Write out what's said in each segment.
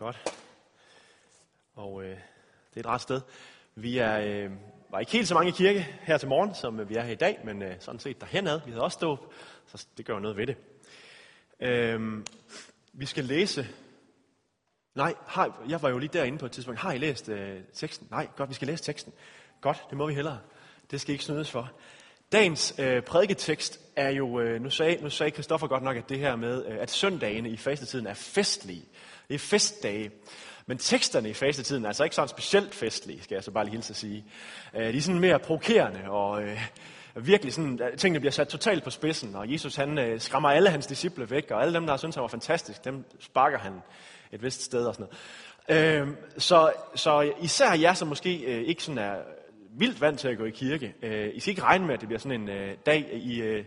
Godt. Og øh, det er et ret sted. Vi er, øh, var ikke helt så mange i kirke her til morgen, som vi er her i dag, men øh, sådan set derhenad. Vi havde også dåb, så det gør noget ved det. Øh, vi skal læse... Nej, har, jeg var jo lige derinde på et tidspunkt. Har I læst øh, teksten? Nej, godt, vi skal læse teksten. Godt, det må vi hellere. Det skal ikke snydes for. Dagens øh, prædiketekst er jo, øh, nu sagde, nu sagde Christoffer godt nok, at det her med, øh, at søndagene i fastetiden er festlige. Det er festdage. Men teksterne i fastetiden er altså ikke sådan specielt festlige, skal jeg så bare lige hilse at sige. Øh, de er sådan mere provokerende, og øh, virkelig sådan, øh, tingene bliver sat totalt på spidsen, og Jesus han øh, skræmmer alle hans disciple væk, og alle dem, der har syntes, han var fantastisk, dem sparker han et vist sted og sådan noget. Øh, så, så især jer, som måske øh, ikke sådan er vildt vant til at gå i kirke, øh, I skal ikke regne med, at det bliver sådan en øh, dag i øh,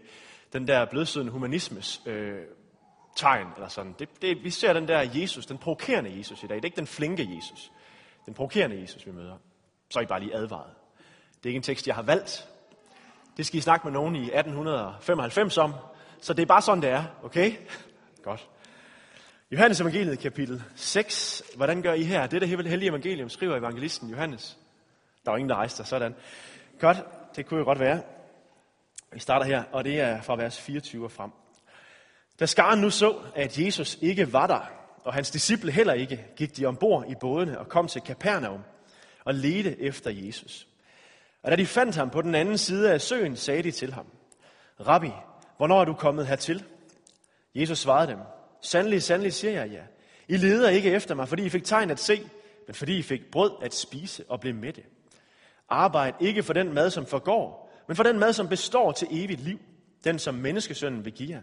den der blødsødende humanismes øh, tegn, eller sådan. Det, det, vi ser den der Jesus, den provokerende Jesus i dag. Det er ikke den flinke Jesus. Den provokerende Jesus, vi møder. Så er I bare lige advaret. Det er ikke en tekst, jeg har valgt. Det skal I snakke med nogen i 1895 om. Så det er bare sådan, det er. Okay? Godt. Johannes evangeliet, kapitel 6. Hvordan gør I her? Det er det hellige evangelium, skriver evangelisten Johannes. Der var ingen, der rejste sig. Sådan. Godt, det kunne jo godt være. Vi starter her, og det er fra vers 24 og frem. Da skaren nu så, at Jesus ikke var der, og hans disciple heller ikke, gik de ombord i bådene og kom til Kapernaum og ledte efter Jesus. Og da de fandt ham på den anden side af søen, sagde de til ham, Rabbi, hvornår er du kommet hertil? Jesus svarede dem, Sandelig, sandelig siger jeg ja. I leder ikke efter mig, fordi I fik tegn at se, men fordi I fik brød at spise og blev mætte. Arbejd ikke for den mad, som forgår, men for den mad, som består til evigt liv, den som menneskesønnen vil give jer.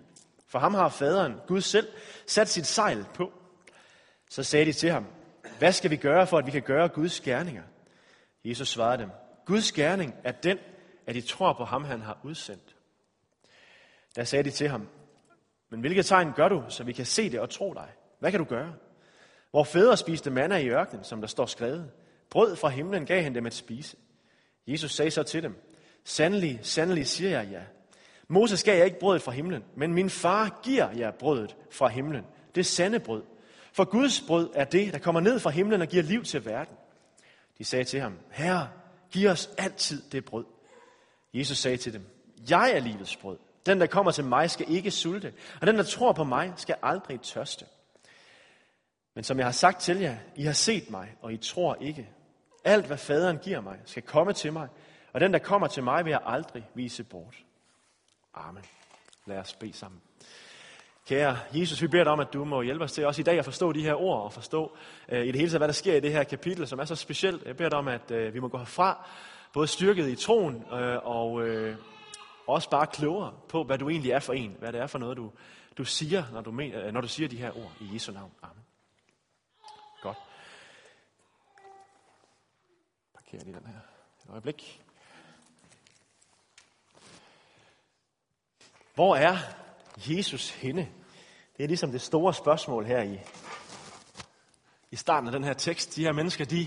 For ham har faderen, Gud selv, sat sit sejl på. Så sagde de til ham, hvad skal vi gøre for, at vi kan gøre Guds gerninger? Jesus svarede dem, Guds gerning er den, at I tror på ham, han har udsendt. Der sagde de til ham, men hvilke tegn gør du, så vi kan se det og tro dig? Hvad kan du gøre? Hvor fædre spiste manna i ørkenen, som der står skrevet. Brød fra himlen gav han dem at spise. Jesus sagde så til dem, Sandelig, sandelig siger jeg jer, ja. Moses gav jer ikke brødet fra himlen, men min far giver jer brødet fra himlen. Det er sande brød. For Guds brød er det, der kommer ned fra himlen og giver liv til verden. De sagde til ham, Herre, giv os altid det brød. Jesus sagde til dem, Jeg er livets brød. Den, der kommer til mig, skal ikke sulte, og den, der tror på mig, skal aldrig tørste. Men som jeg har sagt til jer, I har set mig, og I tror ikke. Alt, hvad faderen giver mig, skal komme til mig, og den, der kommer til mig, vil jeg aldrig vise bort. Amen. Lad os bede sammen. Kære Jesus, vi beder dig om, at du må hjælpe os til også i dag at forstå de her ord og forstå øh, i det hele taget, hvad der sker i det her kapitel, som er så specielt. Jeg beder dig om, at øh, vi må gå herfra, både styrket i troen øh, og øh, også bare klogere på, hvad du egentlig er for en. Hvad det er for noget, du, du siger, når du, men, øh, når du siger de her ord i Jesu navn. Amen. Godt. Parker lige den her. Et øjeblik. Hvor er Jesus henne? Det er ligesom det store spørgsmål her i, i starten af den her tekst. De her mennesker, de,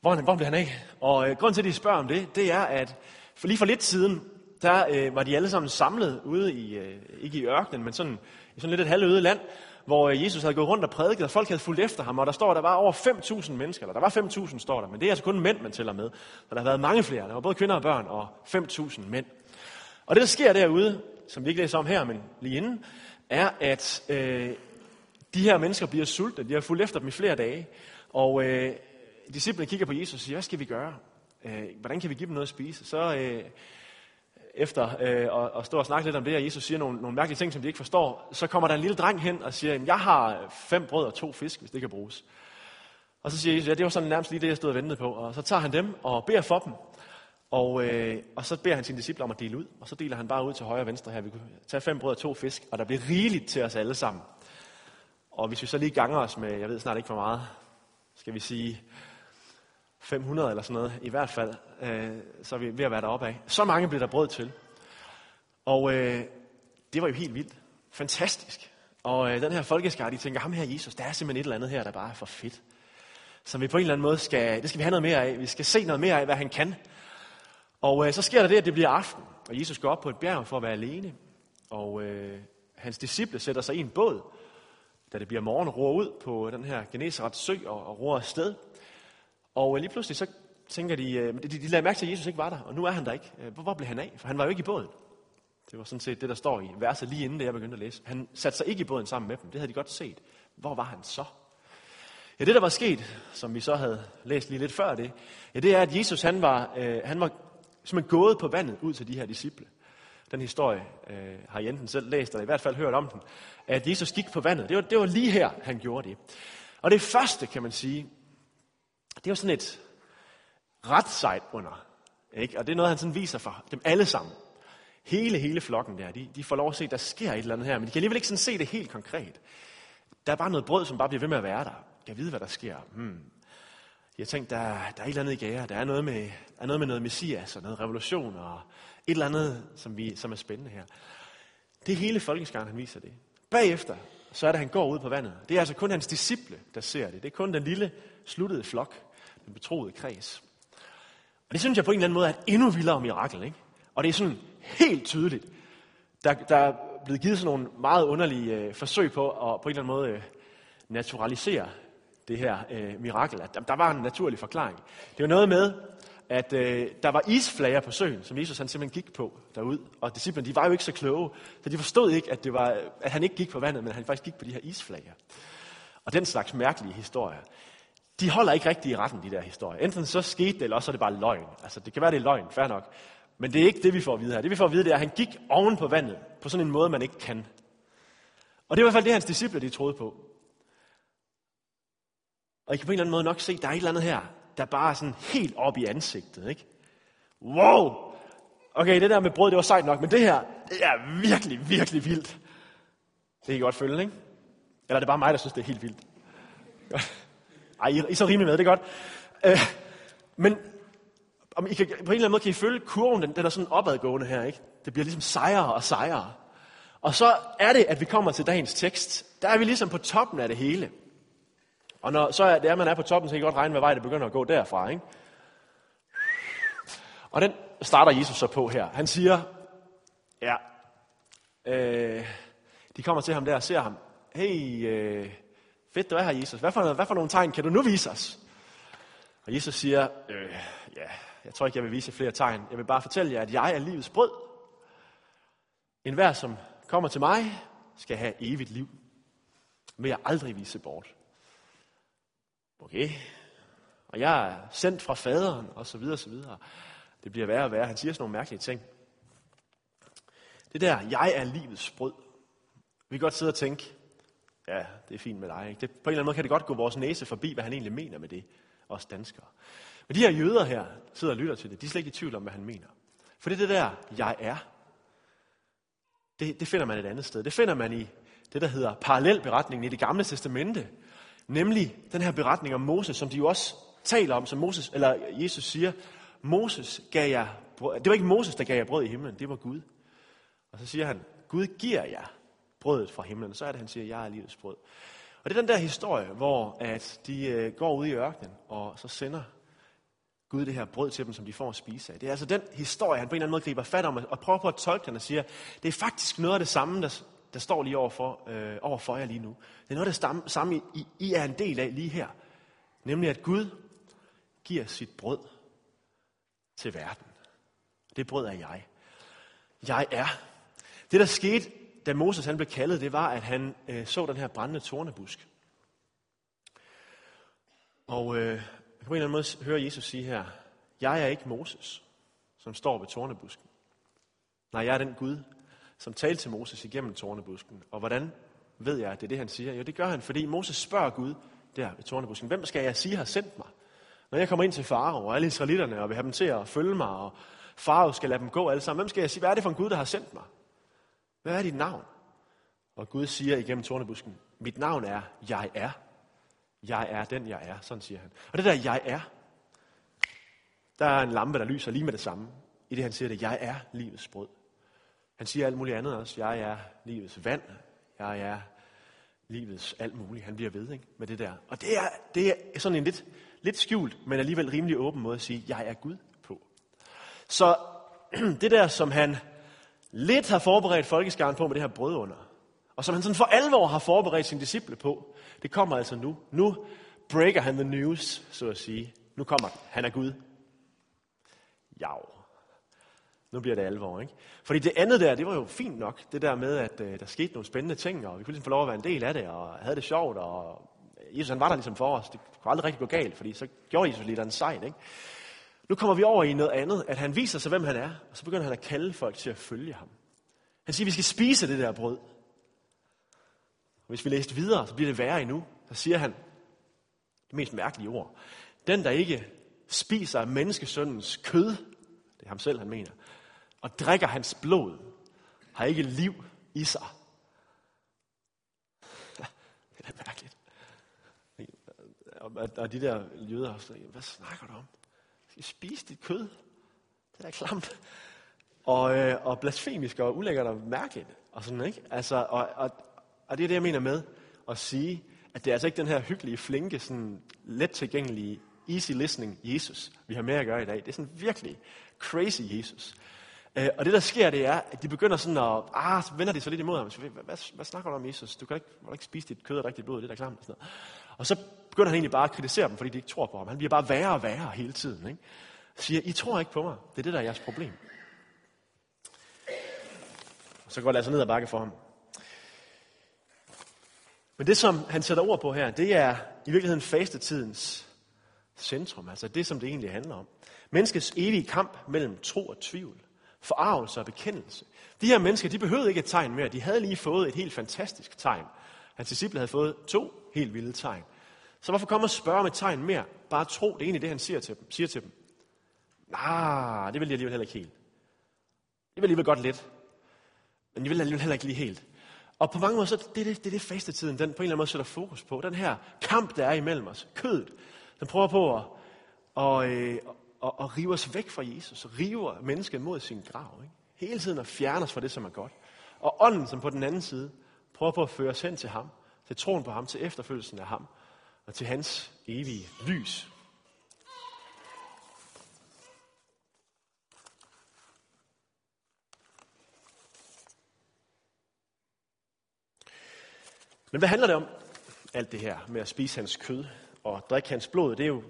hvor, hvor bliver han af? Og øh, grunden til, at de spørger om det, det er, at for lige for lidt siden, der øh, var de alle sammen samlet ude i, øh, ikke i ørkenen, men sådan, i sådan lidt et halvøde land, hvor øh, Jesus havde gået rundt og prædiket, og folk havde fulgt efter ham, og der står, at der var over 5.000 mennesker, eller der var 5.000 står der, men det er altså kun mænd, man tæller med. for der har været mange flere, der var både kvinder og børn, og 5.000 mænd. Og det, der sker derude, som vi ikke læser om her, men lige inden, er, at øh, de her mennesker bliver sultne. De har fulgt efter dem i flere dage. Og øh, disciplene kigger på Jesus og siger, hvad skal vi gøre? Øh, hvordan kan vi give dem noget at spise? Så øh, efter øh, at, at stå og snakke lidt om det, og Jesus siger nogle, nogle mærkelige ting, som de ikke forstår, så kommer der en lille dreng hen og siger, jeg har fem brød og to fisk, hvis det kan bruges. Og så siger Jesus, ja, det var sådan nærmest lige det, jeg stod og ventede på. Og så tager han dem og beder for dem. Og, øh, og så beder han sine disciple om at dele ud, og så deler han bare ud til højre og venstre her. Vi kunne tage fem brød og to fisk, og der bliver rigeligt til os alle sammen. Og hvis vi så lige ganger os med, jeg ved snart ikke for meget, skal vi sige 500 eller sådan noget, i hvert fald, øh, så er vi ved at være deroppe af. Så mange bliver der brød til. Og øh, det var jo helt vildt. Fantastisk. Og øh, den her folkeskar, de tænker, ham her Jesus, der er simpelthen et eller andet her, der bare er for fedt. Som vi på en eller anden måde skal, det skal vi have noget mere af. Vi skal se noget mere af, hvad han kan. Og øh, så sker der det, at det bliver aften, og Jesus går op på et bjerg for at være alene. Og øh, hans disciple sætter sig i en båd da det bliver morgen, roer ud på den her Genesarets sø og, og roer afsted. Og øh, lige pludselig så tænker de, øh, de, de lader mærke til, at Jesus ikke var der, og nu er han der ikke. Øh, hvor, hvor blev han af? For han var jo ikke i båden. Det var sådan set det, der står i verset lige inden det, jeg begyndte at læse. Han satte sig ikke i båden sammen med dem. Det havde de godt set. Hvor var han så? Ja, det der var sket, som vi så havde læst lige lidt før det, ja, det er, at Jesus han var, øh, han var simpelthen gået på vandet ud til de her disciple. Den historie øh, har I enten selv læst, eller i hvert fald hørt om den, at Jesus gik på vandet. Det var, det var lige her, han gjorde det. Og det første, kan man sige, det var sådan et ret sejt under. Ikke? Og det er noget, han sådan viser for dem alle sammen. Hele, hele flokken der, de, de får lov at se, at der sker et eller andet her, men de kan alligevel ikke sådan se det helt konkret. Der er bare noget brød, som bare bliver ved med at være der. Jeg ved, hvad der sker. Hmm. Jeg tænkte, der, der er et eller andet i gære. Der er noget med, er noget, med noget messias og noget revolution og et eller andet, som, vi, som er spændende her. Det er hele folkeskaren, han viser det. Bagefter, så er det, at han går ud på vandet. Det er altså kun hans disciple, der ser det. Det er kun den lille, sluttede flok, den betroede kreds. Og det synes jeg på en eller anden måde er et endnu vildere mirakel. Ikke? Og det er sådan helt tydeligt. Der, der er blevet givet sådan nogle meget underlige øh, forsøg på at på en eller anden måde øh, naturalisere det her øh, mirakel. At der, var en naturlig forklaring. Det var noget med, at øh, der var isflager på søen, som Jesus han simpelthen gik på derud. Og disciplene, de var jo ikke så kloge, så de forstod ikke, at, det var, at han ikke gik på vandet, men han faktisk gik på de her isflager. Og den slags mærkelige historier, de holder ikke rigtig i retten, de der historier. Enten så skete det, eller også er det bare løgn. Altså, det kan være, det er løgn, fair nok. Men det er ikke det, vi får at vide her. Det, vi får at vide, det er, at han gik oven på vandet, på sådan en måde, man ikke kan. Og det er i hvert fald det, hans disciple, de troede på. Og I kan på en eller anden måde nok se, at der er et eller andet her, der bare er sådan helt op i ansigtet. Ikke? Wow! Okay, det der med brød, det var sejt nok, men det her, det er virkelig, virkelig vildt. Det kan I godt følge, ikke? Eller er det bare mig, der synes, det er helt vildt? Ej, I, er så rimelig med, det er godt. Øh, men om I kan, på en eller anden måde kan I følge kurven, den, den er sådan opadgående her, ikke? Det bliver ligesom sejere og sejere. Og så er det, at vi kommer til dagens tekst. Der er vi ligesom på toppen af det hele. Og når så er det, er, man er på toppen, så kan I godt regne, hvad vej det begynder at gå derfra. Ikke? Og den starter Jesus så på her. Han siger, ja, øh, de kommer til ham der og ser ham. Hey, øh, fedt du er her, Jesus. Hvad for, hvad for nogle tegn kan du nu vise os? Og Jesus siger, øh, ja, jeg tror ikke, jeg vil vise flere tegn. Jeg vil bare fortælle jer, at jeg er livets brød. En hver, som kommer til mig, skal have evigt liv. Men jeg aldrig vise bort. Okay. Og jeg er sendt fra faderen, og så videre, og så videre. Det bliver værre og værre. Han siger sådan nogle mærkelige ting. Det der, jeg er livets brød. Vi kan godt sidde og tænke, ja, det er fint med dig. Ikke? Det, på en eller anden måde kan det godt gå vores næse forbi, hvad han egentlig mener med det, os danskere. Men de her jøder her, sidder og lytter til det, de er slet ikke i tvivl om, hvad han mener. For det det der, jeg er. Det, det finder man et andet sted. Det finder man i det, der hedder parallelberetningen i det gamle testamente, Nemlig den her beretning om Moses, som de jo også taler om, som Moses, eller Jesus siger, Moses gav jer, brød. det var ikke Moses, der gav jer brød i himlen, det var Gud. Og så siger han, Gud giver jer brødet fra himlen. Så er det, han siger, jeg er livets brød. Og det er den der historie, hvor at de øh, går ud i ørkenen, og så sender Gud det her brød til dem, som de får at spise af. Det er altså den historie, han på en eller anden måde griber fat om, og prøver på at tolke den og siger, det er faktisk noget af det samme, der, der står lige overfor, øh, overfor jer lige nu. Det er noget, der samme I, I er en del af lige her. Nemlig at Gud giver sit brød til verden. Det brød er jeg. Jeg er. Det, der skete, da Moses han blev kaldet, det var, at han øh, så den her brændende tornebusk. Og øh, på en eller anden måde hører Jesus sige her, jeg er ikke Moses, som står ved tornebusken. Nej, jeg er den Gud, som talte til Moses igennem tornebusken. Og hvordan ved jeg, at det er det, han siger? Jo, det gør han, fordi Moses spørger Gud der ved tornebusken, hvem skal jeg sige har sendt mig? Når jeg kommer ind til Farao og alle israelitterne og vil have dem til at følge mig, og Farao skal lade dem gå alle sammen, hvem skal jeg sige, hvad er det for en Gud, der har sendt mig? Hvad er dit navn? Og Gud siger igennem tornebusken, mit navn er, jeg er. Jeg er den, jeg er. Sådan siger han. Og det der, jeg er, der er en lampe, der lyser lige med det samme. I det, han siger det, jeg er livets brød. Han siger alt muligt andet også. Jeg er livets vand. Jeg er livets alt muligt. Han bliver ved ikke, med det der. Og det er, det er sådan en lidt, lidt skjult, men alligevel rimelig åben måde at sige, jeg er Gud på. Så det der, som han lidt har forberedt folkeskaren på med det her brød under, og som han sådan for alvor har forberedt sine disciple på, det kommer altså nu. Nu breaker han the news, så at sige. Nu kommer den. Han er Gud. Ja. Nu bliver det alvor, ikke? Fordi det andet der, det var jo fint nok. Det der med, at øh, der skete nogle spændende ting, og vi kunne ligesom få lov at være en del af det, og havde det sjovt, og Jesus han var der ligesom for os. Det kunne aldrig rigtig gå galt, fordi så gjorde Jesus lige der en sejn, ikke? Nu kommer vi over i noget andet, at han viser sig, hvem han er, og så begynder han at kalde folk til at følge ham. Han siger, at vi skal spise det der brød. Og hvis vi læste videre, så bliver det værre endnu. Så siger han det mest mærkelige ord. Den, der ikke spiser af menneskesøndens kød, det er ham selv, han mener, og drikker hans blod, har ikke liv i sig. Det er da mærkeligt. Og de der jøder, hvad snakker du om? Skal spise dit kød? Det er klamt. Og, øh, og blasfemisk og ulækkert og mærkeligt. Og sådan, ikke? Altså, og, og, og det er det, jeg mener med at sige, at det er altså ikke den her hyggelige, flinke, sådan let tilgængelige, easy listening Jesus, vi har med at gøre i dag. Det er sådan virkelig crazy Jesus. Øh, og det, der sker, det er, at de begynder sådan at, ah, så vender de sig lidt imod ham. Hvad, hvad, hvad snakker du om, Jesus? Du kan ikke, du kan ikke spise dit kød og rigtigt blod, det der klamt. Og, sådan noget. og så begynder han egentlig bare at kritisere dem, fordi de ikke tror på ham. Han bliver bare værre og værre hele tiden. Ikke? Siger, I tror ikke på mig. Det er det, der er jeres problem. Og så går det altså ned ad bakke for ham. Men det, som han sætter ord på her, det er i virkeligheden fastetidens centrum. Altså det, som det egentlig handler om. Menneskets evige kamp mellem tro og tvivl. Forarvelse og bekendelse. De her mennesker, de behøvede ikke et tegn mere. De havde lige fået et helt fantastisk tegn. Hans disciple havde fået to helt vilde tegn. Så hvorfor komme og spørge om et tegn mere? Bare tro, det er egentlig det, han siger til dem. Siger til dem. Nej, det vil de alligevel heller ikke helt. Det vil alligevel godt lidt. Men de vil alligevel heller ikke lige helt. Og på mange måder, så det er det, det, er det fastetiden, den på en eller anden måde sætter fokus på. Den her kamp, der er imellem os. Kødet, den prøver på at, og, øh, og, og rive os væk fra Jesus. River mennesket mod sin grav. Ikke? Hele tiden at fjerne os fra det, som er godt. Og ånden, som på den anden side, prøver på at føre os hen til ham. Til troen på ham, til efterfølgelsen af ham og til hans evige lys. Men hvad handler det om, alt det her med at spise hans kød og drikke hans blod? Det er jo,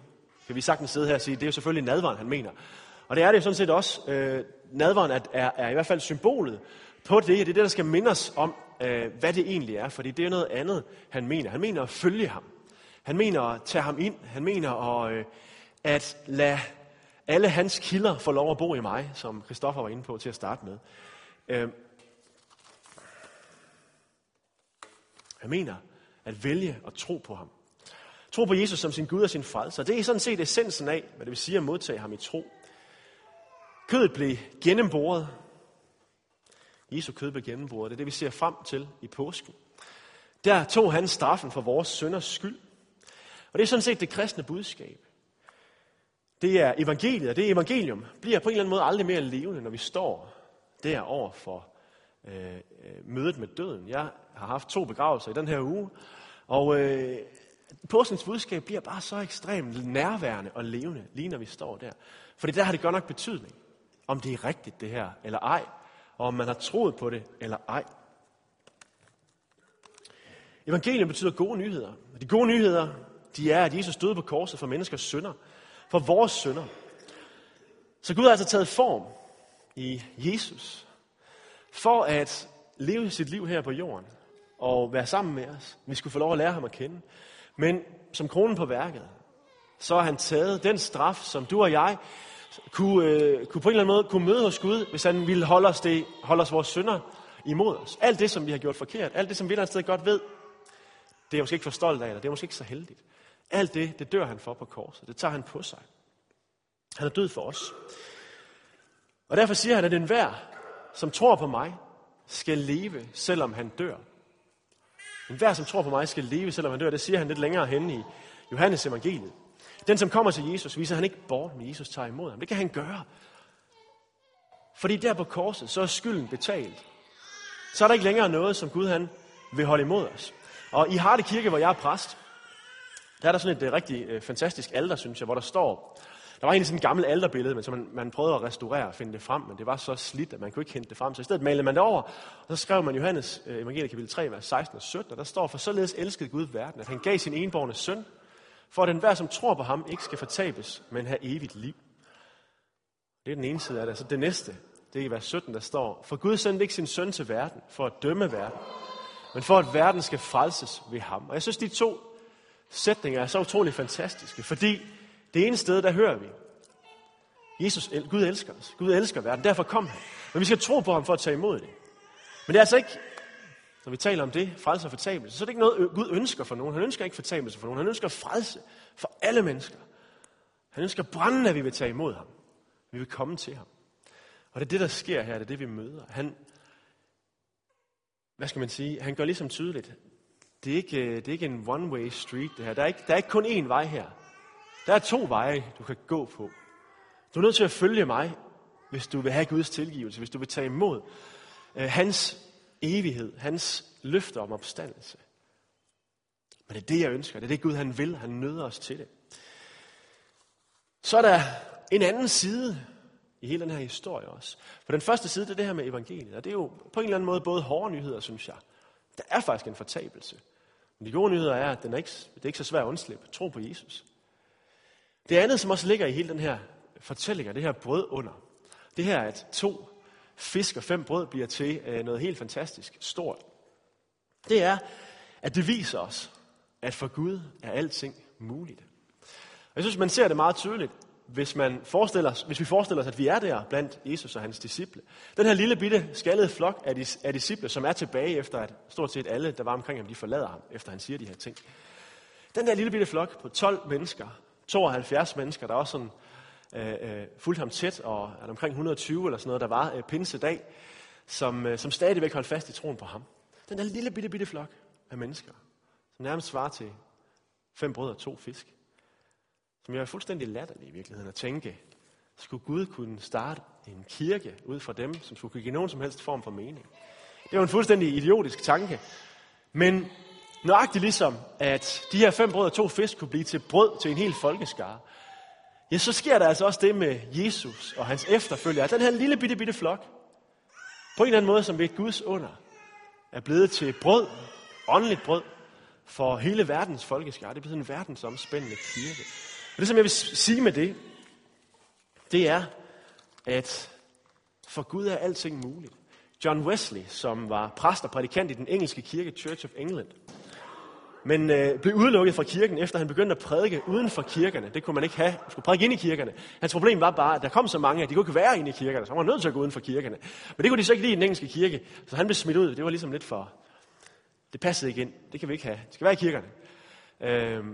kan vi sagtens sidde her og sige, det er jo selvfølgelig nadvaren, han mener. Og det er det jo sådan set også. Øh, nadvaren er, er, er i hvert fald symbolet på det. Det er det, der skal minde os om, øh, hvad det egentlig er. Fordi det er noget andet, han mener. Han mener at følge ham. Han mener at tage ham ind. Han mener at, øh, at lade alle hans kilder få lov at bo i mig, som Christoffer var inde på til at starte med. Øh, han mener at vælge at tro på ham. Tro på Jesus som sin Gud og sin frelser. Det er sådan set essensen af, hvad det vil sige at modtage ham i tro. Kødet blev gennemboret. Jesu kød blev gennemboret. Det er det, vi ser frem til i påsken. Der tog han straffen for vores sønders skyld. Og det er sådan set det kristne budskab. Det er evangeliet, og det evangelium bliver på en eller anden måde aldrig mere levende, når vi står derover for øh, øh, mødet med døden. Jeg har haft to begravelser i den her uge, og øh, påskens budskab bliver bare så ekstremt nærværende og levende, lige når vi står der. Fordi der har det godt nok betydning, om det er rigtigt det her, eller ej, og om man har troet på det, eller ej. Evangeliet betyder gode nyheder. Og De gode nyheder, de er, at Jesus døde på korset for menneskers synder. For vores synder. Så Gud har altså taget form i Jesus. For at leve sit liv her på jorden. Og være sammen med os. Vi skulle få lov at lære ham at kende. Men som kronen på værket, så har han taget den straf, som du og jeg kunne, øh, kunne på en eller anden måde kunne møde hos Gud, hvis han ville holde os, det, holde os vores synder imod os. Alt det, som vi har gjort forkert, alt det, som vi et eller andet sted godt ved, det er jeg måske ikke for stolt af, eller det er måske ikke så heldigt. Alt det, det dør han for på korset. Det tager han på sig. Han er død for os. Og derfor siger han, at enhver, som tror på mig, skal leve, selvom han dør. Men hver, som tror på mig, skal leve, selvom han dør. Det siger han lidt længere henne i Johannes evangeliet. Den, som kommer til Jesus, viser han ikke bort, men Jesus tager imod ham. Det kan han gøre. Fordi der på korset, så er skylden betalt. Så er der ikke længere noget, som Gud han vil holde imod os. Og i Harte Kirke, hvor jeg er præst, der er der sådan et øh, rigtig øh, fantastisk alter, synes jeg, hvor der står, der var egentlig sådan et gammelt alterbillede, men så man, man prøvede at restaurere og finde det frem, men det var så slidt, at man kunne ikke hente det frem. Så i stedet malede man det over, og så skrev man Johannes øh, evangelie kapitel 3, vers 16 og 17, og der står, for således elskede Gud verden, at han gav sin enborne søn, for at den hver, som tror på ham, ikke skal fortabes, men have evigt liv. Det er den ene side af det. Så det næste, det er i vers 17, der står, for Gud sendte ikke sin søn til verden for at dømme verden, men for at verden skal frelses ved ham. Og jeg synes, de to sætninger er så utrolig fantastiske, fordi det ene sted, der hører vi, Jesus, Gud elsker os. Gud elsker verden, derfor kom han. Men vi skal tro på ham for at tage imod det. Men det er altså ikke, når vi taler om det, frelse og fortabelse, så er det ikke noget, Gud ønsker for nogen. Han ønsker ikke fortabelse for nogen. Han ønsker frelse for alle mennesker. Han ønsker brændende, at vi vil tage imod ham. Vi vil komme til ham. Og det er det, der sker her. Det er det, vi møder. Han, hvad skal man sige? Han gør ligesom tydeligt. Det er ikke, øh, det er ikke en one-way street, det her. Der er, ikke, der er ikke kun én vej her. Der er to veje, du kan gå på. Du er nødt til at følge mig, hvis du vil have Guds tilgivelse, hvis du vil tage imod øh, hans evighed, hans løfter om opstandelse. Men det er det, jeg ønsker. Det er det, Gud han vil. Han nøder os til det. Så er der en anden side i hele den her historie også. For den første side, det er det her med evangeliet. Og det er jo på en eller anden måde både hårde nyheder, synes jeg. Der er faktisk en fortabelse. Men de gode nyheder er, at den er ikke, det er ikke så svært at undslippe. Tro på Jesus. Det andet, som også ligger i hele den her fortælling, det her brød under, det her, at to fisk og fem brød bliver til øh, noget helt fantastisk stort, det er, at det viser os, at for Gud er alting muligt. Og jeg synes, man ser det meget tydeligt hvis, man forestiller, hvis vi forestiller os, at vi er der blandt Jesus og hans disciple. Den her lille bitte skaldede flok af, af disciple, som er tilbage efter, at stort set alle, der var omkring ham, de forlader ham, efter han siger de her ting. Den der lille bitte flok på 12 mennesker, 72 mennesker, der også sådan øh, øh, fulgte ham tæt, og er omkring 120 eller sådan noget, der var øh, pinsedag, som, øh, som stadigvæk holdt fast i troen på ham. Den der lille bitte bitte flok af mennesker, som nærmest svarer til fem brød og to fisk som jeg er fuldstændig latterlig i virkeligheden at tænke, skulle Gud kunne starte en kirke ud fra dem, som skulle kunne give nogen som helst form for mening. Det var en fuldstændig idiotisk tanke. Men nøjagtigt ligesom, at de her fem brød og to fisk kunne blive til brød til en hel folkeskare, ja, så sker der altså også det med Jesus og hans efterfølgere, den her lille bitte bitte flok, på en eller anden måde, som ved Guds under, er blevet til brød, åndeligt brød, for hele verdens folkeskare. Det er blevet en verdensomspændende kirke. Og det, som jeg vil sige med det, det er, at for Gud er alting muligt. John Wesley, som var præst og prædikant i den engelske kirke Church of England, men øh, blev udelukket fra kirken, efter han begyndte at prædike uden for kirkerne. Det kunne man ikke have. Han skulle prædike ind i kirkerne. Hans problem var bare, at der kom så mange, at de kunne ikke være inde i kirkerne, så han var nødt til at gå uden for kirkerne. Men det kunne de så ikke lide i den engelske kirke, så han blev smidt ud. Det var ligesom lidt for... Det passede ikke ind. Det kan vi ikke have. Det skal være i kirkerne. Øh,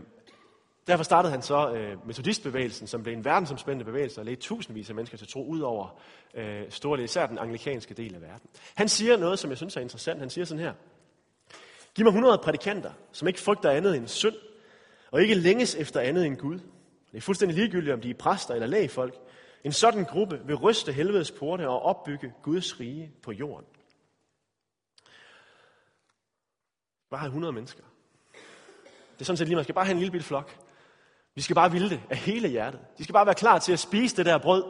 Derfor startede han så øh, metodistbevægelsen, som blev en verdensomspændende bevægelse, og ledte tusindvis af mennesker til tro ud over øh, store især den anglikanske del af verden. Han siger noget, som jeg synes er interessant. Han siger sådan her. Giv mig 100 prædikanter, som ikke frygter andet end synd, og ikke længes efter andet end Gud. Det er fuldstændig ligegyldigt, om de er præster eller lægefolk. En sådan gruppe vil ryste helvedes porte og opbygge Guds rige på jorden. Bare 100 mennesker. Det er sådan set lige, man skal bare have en lille bitte flok. Vi skal bare ville det af hele hjertet. De skal bare være klar til at spise det der brød.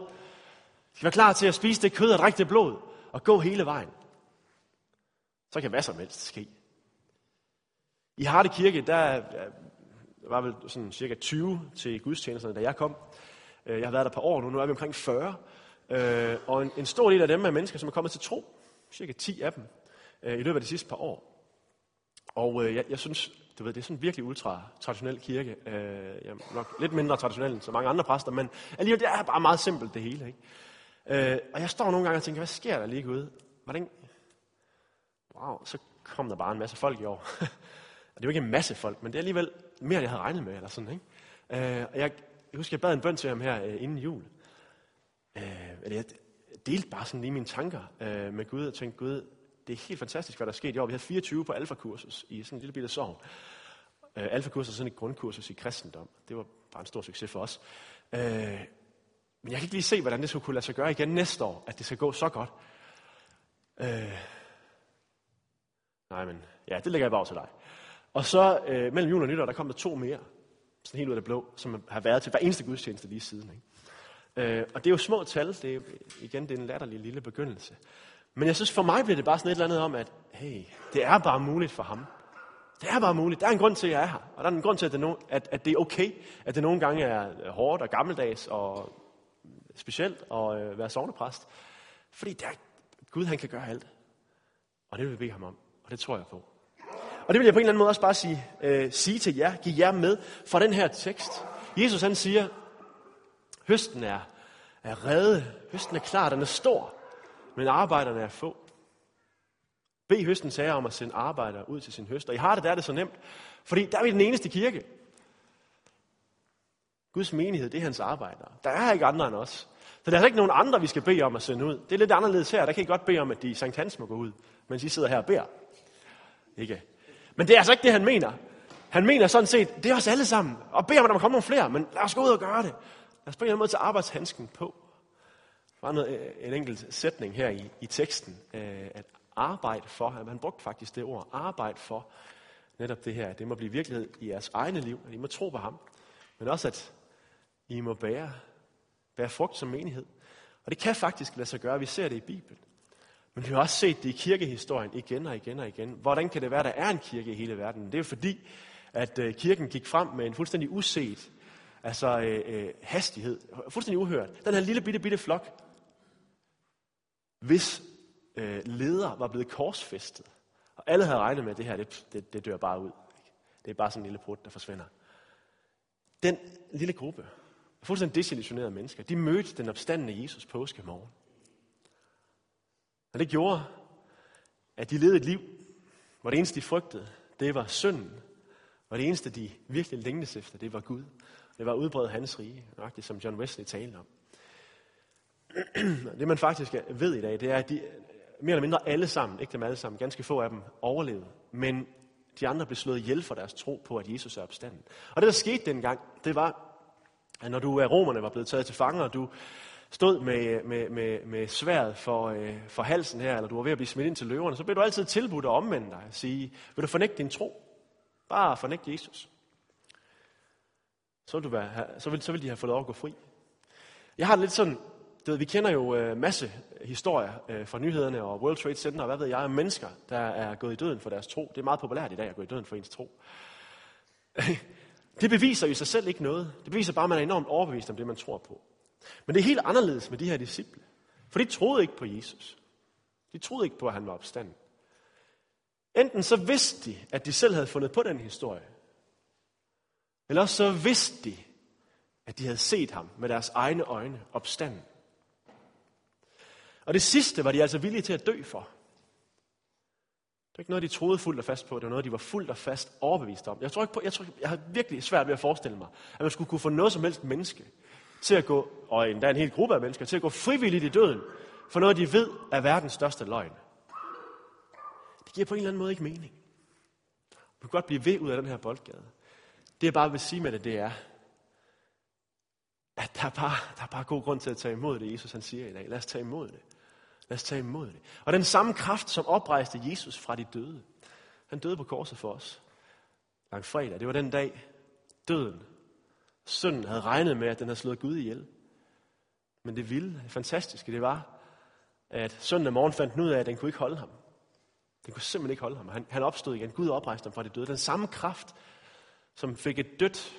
De skal være klar til at spise det kød og drikke det blod og gå hele vejen. Så kan hvad som helst ske. I Harte Kirke, øh, der var vel sådan cirka 20 til gudstjenesterne, da jeg kom. Øh, jeg har været der et par år nu, nu er vi omkring 40. Øh, og en, en stor del af dem er mennesker, som er kommet til tro. Cirka 10 af dem i løbet af de sidste par år. Og jeg, jeg synes, du ved, det er sådan en virkelig ultra-traditionel kirke. Jeg ja, nok lidt mindre traditionel end så mange andre præster, men alligevel, det er bare meget simpelt det hele. Ikke? Og jeg står nogle gange og tænker, hvad sker der lige ude? Hvordan? Wow, så kom der bare en masse folk i år. og det er jo ikke en masse folk, men det er alligevel mere, end jeg havde regnet med. Eller sådan, ikke? Øh, og jeg, jeg husker, jeg bad en bøn til ham her øh, inden jul. Øh, eller jeg delte bare sådan lige mine tanker øh, med Gud og tænkte, Gud, det er helt fantastisk, hvad der er sket i år. Vi havde 24 på alfakursus i sådan en lille bitte sovn. Øh, alfakursus er sådan et grundkursus i kristendom. Det var bare en stor succes for os. Øh, men jeg kan ikke lige se, hvordan det skulle kunne lade sig gøre igen næste år, at det skal gå så godt. Øh, nej, men ja, det lægger jeg bare til dig. Og så øh, mellem jul og nytår, der kom der to mere, sådan helt ud af det blå, som har været til hver eneste gudstjeneste lige siden. Ikke? Øh, og det er jo små tal, det er, igen, det er en latterlig lille begyndelse. Men jeg synes, for mig bliver det bare sådan et eller andet om, at hey, det er bare muligt for ham. Det er bare muligt. Der er en grund til, at jeg er her. Og der er en grund til, at det, no, at, at det er okay, at det nogle gange er hårdt og gammeldags og specielt at øh, være sovnepræst. Fordi der, Gud han kan gøre alt. Og det vil vi bede ham om. Og det tror jeg på. Og det vil jeg på en eller anden måde også bare sige, øh, sige til jer, give jer med fra den her tekst. Jesus han siger, høsten er, er redde, høsten er klar, den er stor, men arbejderne er få. Bed høsten sager om at sende arbejdere ud til sin høst. Og i det, der er det så nemt, fordi der er vi den eneste kirke. Guds menighed, det er hans arbejdere. Der er ikke andre end os. Så der er altså ikke nogen andre, vi skal bede om at sende ud. Det er lidt anderledes her. Der kan I godt bede om, at de Sankt Hans må gå ud, mens I sidder her og beder. Ikke? Men det er altså ikke det, han mener. Han mener sådan set, det er os alle sammen. Og beder om, at der komme nogle flere, men lad os gå ud og gøre det. Lad os på en eller anden måde tage arbejdshandsken på. Der var noget, øh, en enkelt sætning her i, i teksten, øh, at arbejde for, at man brugte faktisk det ord, arbejde for netop det her, det må blive virkelighed i jeres egne liv, at I må tro på ham, men også at I må bære, bære frugt som menighed. Og det kan faktisk lade sig gøre, vi ser det i Bibelen. Men vi har også set det i kirkehistorien igen og igen og igen. Hvordan kan det være, at der er en kirke i hele verden? Det er jo fordi, at øh, kirken gik frem med en fuldstændig uset altså øh, øh, hastighed, fuldstændig uhørt. Den her lille bitte, bitte flok, hvis øh, leder var blevet korsfæstet, og alle havde regnet med, at det her, det, det, det dør bare ud. Det er bare sådan en lille brud, der forsvinder. Den lille gruppe, fuldstændig desillusionerede mennesker, de mødte den opstandende Jesus påske morgen. Og det gjorde, at de levede et liv, hvor det eneste, de frygtede, det var synden. Og det eneste, de virkelig længtes efter, det var Gud. Det var udbredt hans rige, nøjagtigt som John Wesley talte om. Det man faktisk ved i dag, det er, at de mere eller mindre alle sammen, ikke dem alle sammen, ganske få af dem overlevede. Men de andre blev slået ihjel for deres tro på, at Jesus er opstanden. Og det, der skete dengang, det var, at når du af romerne var blevet taget til fanger, og du stod med, med, med, med sværet for, øh, for halsen her, eller du var ved at blive smidt ind til løverne, så blev du altid tilbudt at omvende dig og sige, vil du fornægte din tro? Bare fornægte Jesus. Så vil, du være, så, vil, så vil de have fået lov at gå fri. Jeg har det lidt sådan, du ved, vi kender jo øh, masse historier øh, fra nyhederne og World Trade Center, og hvad ved jeg, om mennesker, der er gået i døden for deres tro. Det er meget populært i dag at gå i døden for ens tro. det beviser i sig selv ikke noget. Det beviser bare, at man er enormt overbevist om det, man tror på. Men det er helt anderledes med de her disciple. For de troede ikke på Jesus. De troede ikke på, at han var opstanden. Enten så vidste de, at de selv havde fundet på den historie, eller også så vidste de, at de havde set ham med deres egne øjne opstanden. Og det sidste var de altså villige til at dø for. Det var ikke noget, de troede fuldt og fast på. Det var noget, de var fuldt og fast overbevist om. Jeg tror ikke på, jeg, tror, jeg har virkelig svært ved at forestille mig, at man skulle kunne få noget som helst menneske til at gå, og endda en hel gruppe af mennesker, til at gå frivilligt i døden for noget, de ved er verdens største løgn. Det giver på en eller anden måde ikke mening. Du kan godt blive ved ud af den her boldgade. Det jeg bare vil sige med det, det er, at der er, bare, der er bare god grund til at tage imod det, Jesus han siger i dag. Lad os tage imod det. Lad os tage imod det. Og den samme kraft, som oprejste Jesus fra de døde, han døde på korset for os. Langfredag, det var den dag, døden, Sønnen havde regnet med, at den havde slået Gud ihjel. Men det vilde, det fantastiske, det var, at søndag morgen fandt den ud af, at den kunne ikke holde ham. Den kunne simpelthen ikke holde ham. Han, han opstod igen. Gud oprejste ham fra de døde. Den samme kraft, som fik et dødt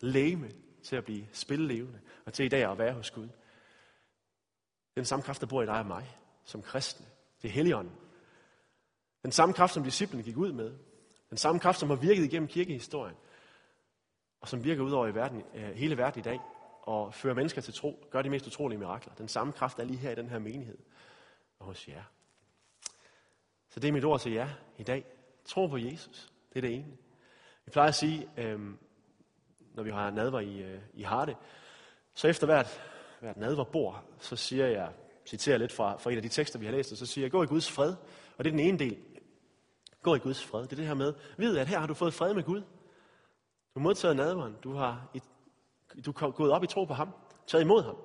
læme til at blive spillelevende, og til i dag at være hos Gud. Den samme kraft, der bor i dig og mig, som kristne. Det er Helligånden. Den samme kraft, som disciplene gik ud med. Den samme kraft, som har virket igennem kirkehistorien. Og som virker ud over i verden, øh, hele verden i dag. Og fører mennesker til tro. Gør de mest utrolige mirakler. Den samme kraft er lige her i den her menighed. Og hos jer. Så det er mit ord til jer i dag. Tro på Jesus. Det er det ene. Vi plejer at sige, øhm, når vi har nadver i, øh, i Harte, så efter hvert, hvert nadverbord, så siger jeg, citerer lidt fra, fra en af de tekster, vi har læst, og så siger jeg, gå i Guds fred. Og det er den ene del. Gå i Guds fred. Det er det her med, ved at her har du fået fred med Gud. Du har modtaget nadveren. Du har et, du er gået op i tro på ham. Taget imod ham.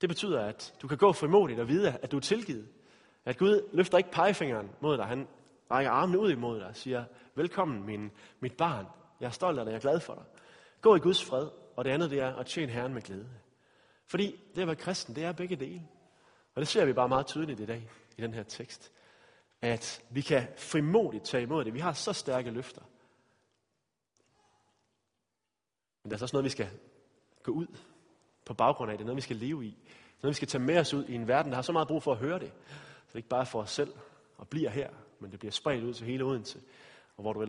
Det betyder, at du kan gå frimodigt og vide, at du er tilgivet. At Gud løfter ikke pegefingeren mod dig. Han rækker armene ud imod dig og siger, velkommen min, mit barn. Jeg er stolt af dig, jeg er glad for dig. Gå i Guds fred, og det andet det er at tjene Herren med glæde. Fordi det at være kristen, det er begge dele. Og det ser vi bare meget tydeligt i dag, i den her tekst. At vi kan frimodigt tage imod det. Vi har så stærke løfter. Men der er så også noget, vi skal gå ud på baggrund af. Det er noget, vi skal leve i. Det er noget, vi skal tage med os ud i en verden, der har så meget brug for at høre det. Så det ikke bare for os selv og bliver her, men det bliver spredt ud til hele Odense, og hvor du